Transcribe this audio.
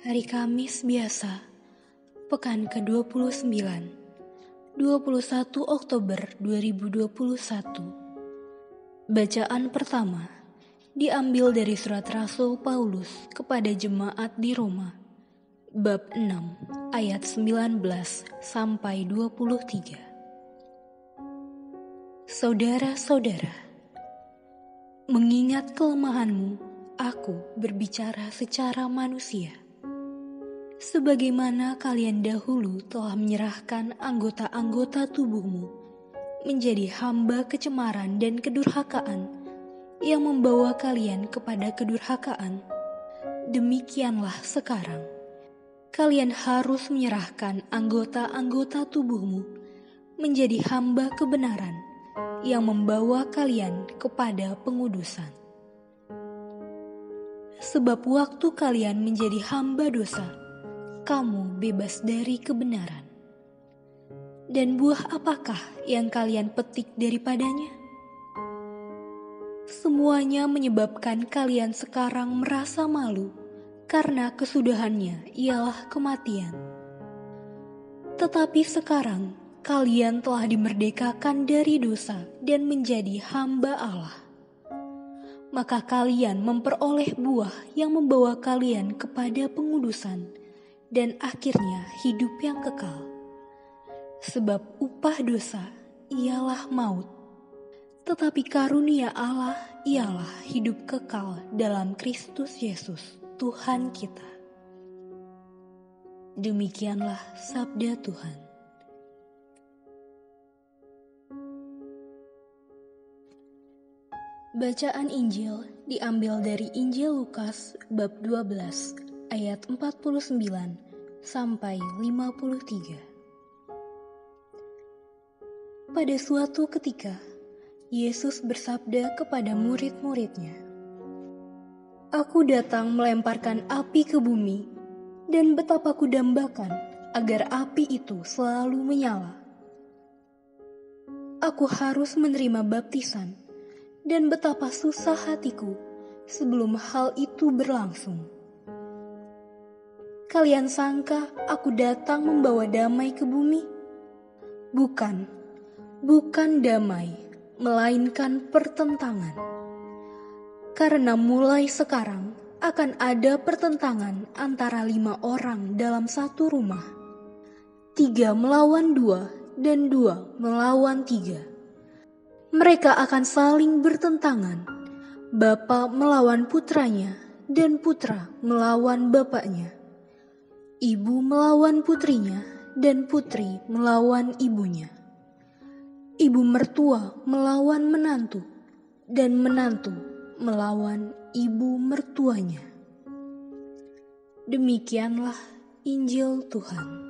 Hari Kamis biasa, pekan ke-29, 21 Oktober 2021. Bacaan pertama diambil dari surat Rasul Paulus kepada jemaat di Roma, bab 6 ayat 19 sampai 23. Saudara-saudara, mengingat kelemahanmu, aku berbicara secara manusia. Sebagaimana kalian dahulu telah menyerahkan anggota-anggota tubuhmu menjadi hamba kecemaran dan kedurhakaan yang membawa kalian kepada kedurhakaan, demikianlah sekarang kalian harus menyerahkan anggota-anggota tubuhmu menjadi hamba kebenaran yang membawa kalian kepada pengudusan. Sebab waktu kalian menjadi hamba dosa, kamu bebas dari kebenaran. Dan buah apakah yang kalian petik daripadanya? Semuanya menyebabkan kalian sekarang merasa malu karena kesudahannya ialah kematian. Tetapi sekarang kalian telah dimerdekakan dari dosa dan menjadi hamba Allah maka kalian memperoleh buah yang membawa kalian kepada pengudusan dan akhirnya hidup yang kekal. Sebab upah dosa ialah maut, tetapi karunia Allah ialah hidup kekal dalam Kristus Yesus, Tuhan kita. Demikianlah sabda Tuhan. Bacaan Injil diambil dari Injil Lukas bab 12 ayat 49 sampai 53. Pada suatu ketika, Yesus bersabda kepada murid-muridnya, Aku datang melemparkan api ke bumi, dan betapa kudambakan agar api itu selalu menyala. Aku harus menerima baptisan, dan betapa susah hatiku sebelum hal itu berlangsung. Kalian sangka aku datang membawa damai ke bumi? Bukan, bukan damai, melainkan pertentangan. Karena mulai sekarang akan ada pertentangan antara lima orang dalam satu rumah. Tiga melawan dua dan dua melawan tiga mereka akan saling bertentangan. Bapa melawan putranya dan putra melawan bapaknya. Ibu melawan putrinya dan putri melawan ibunya. Ibu mertua melawan menantu dan menantu melawan ibu mertuanya. Demikianlah Injil Tuhan.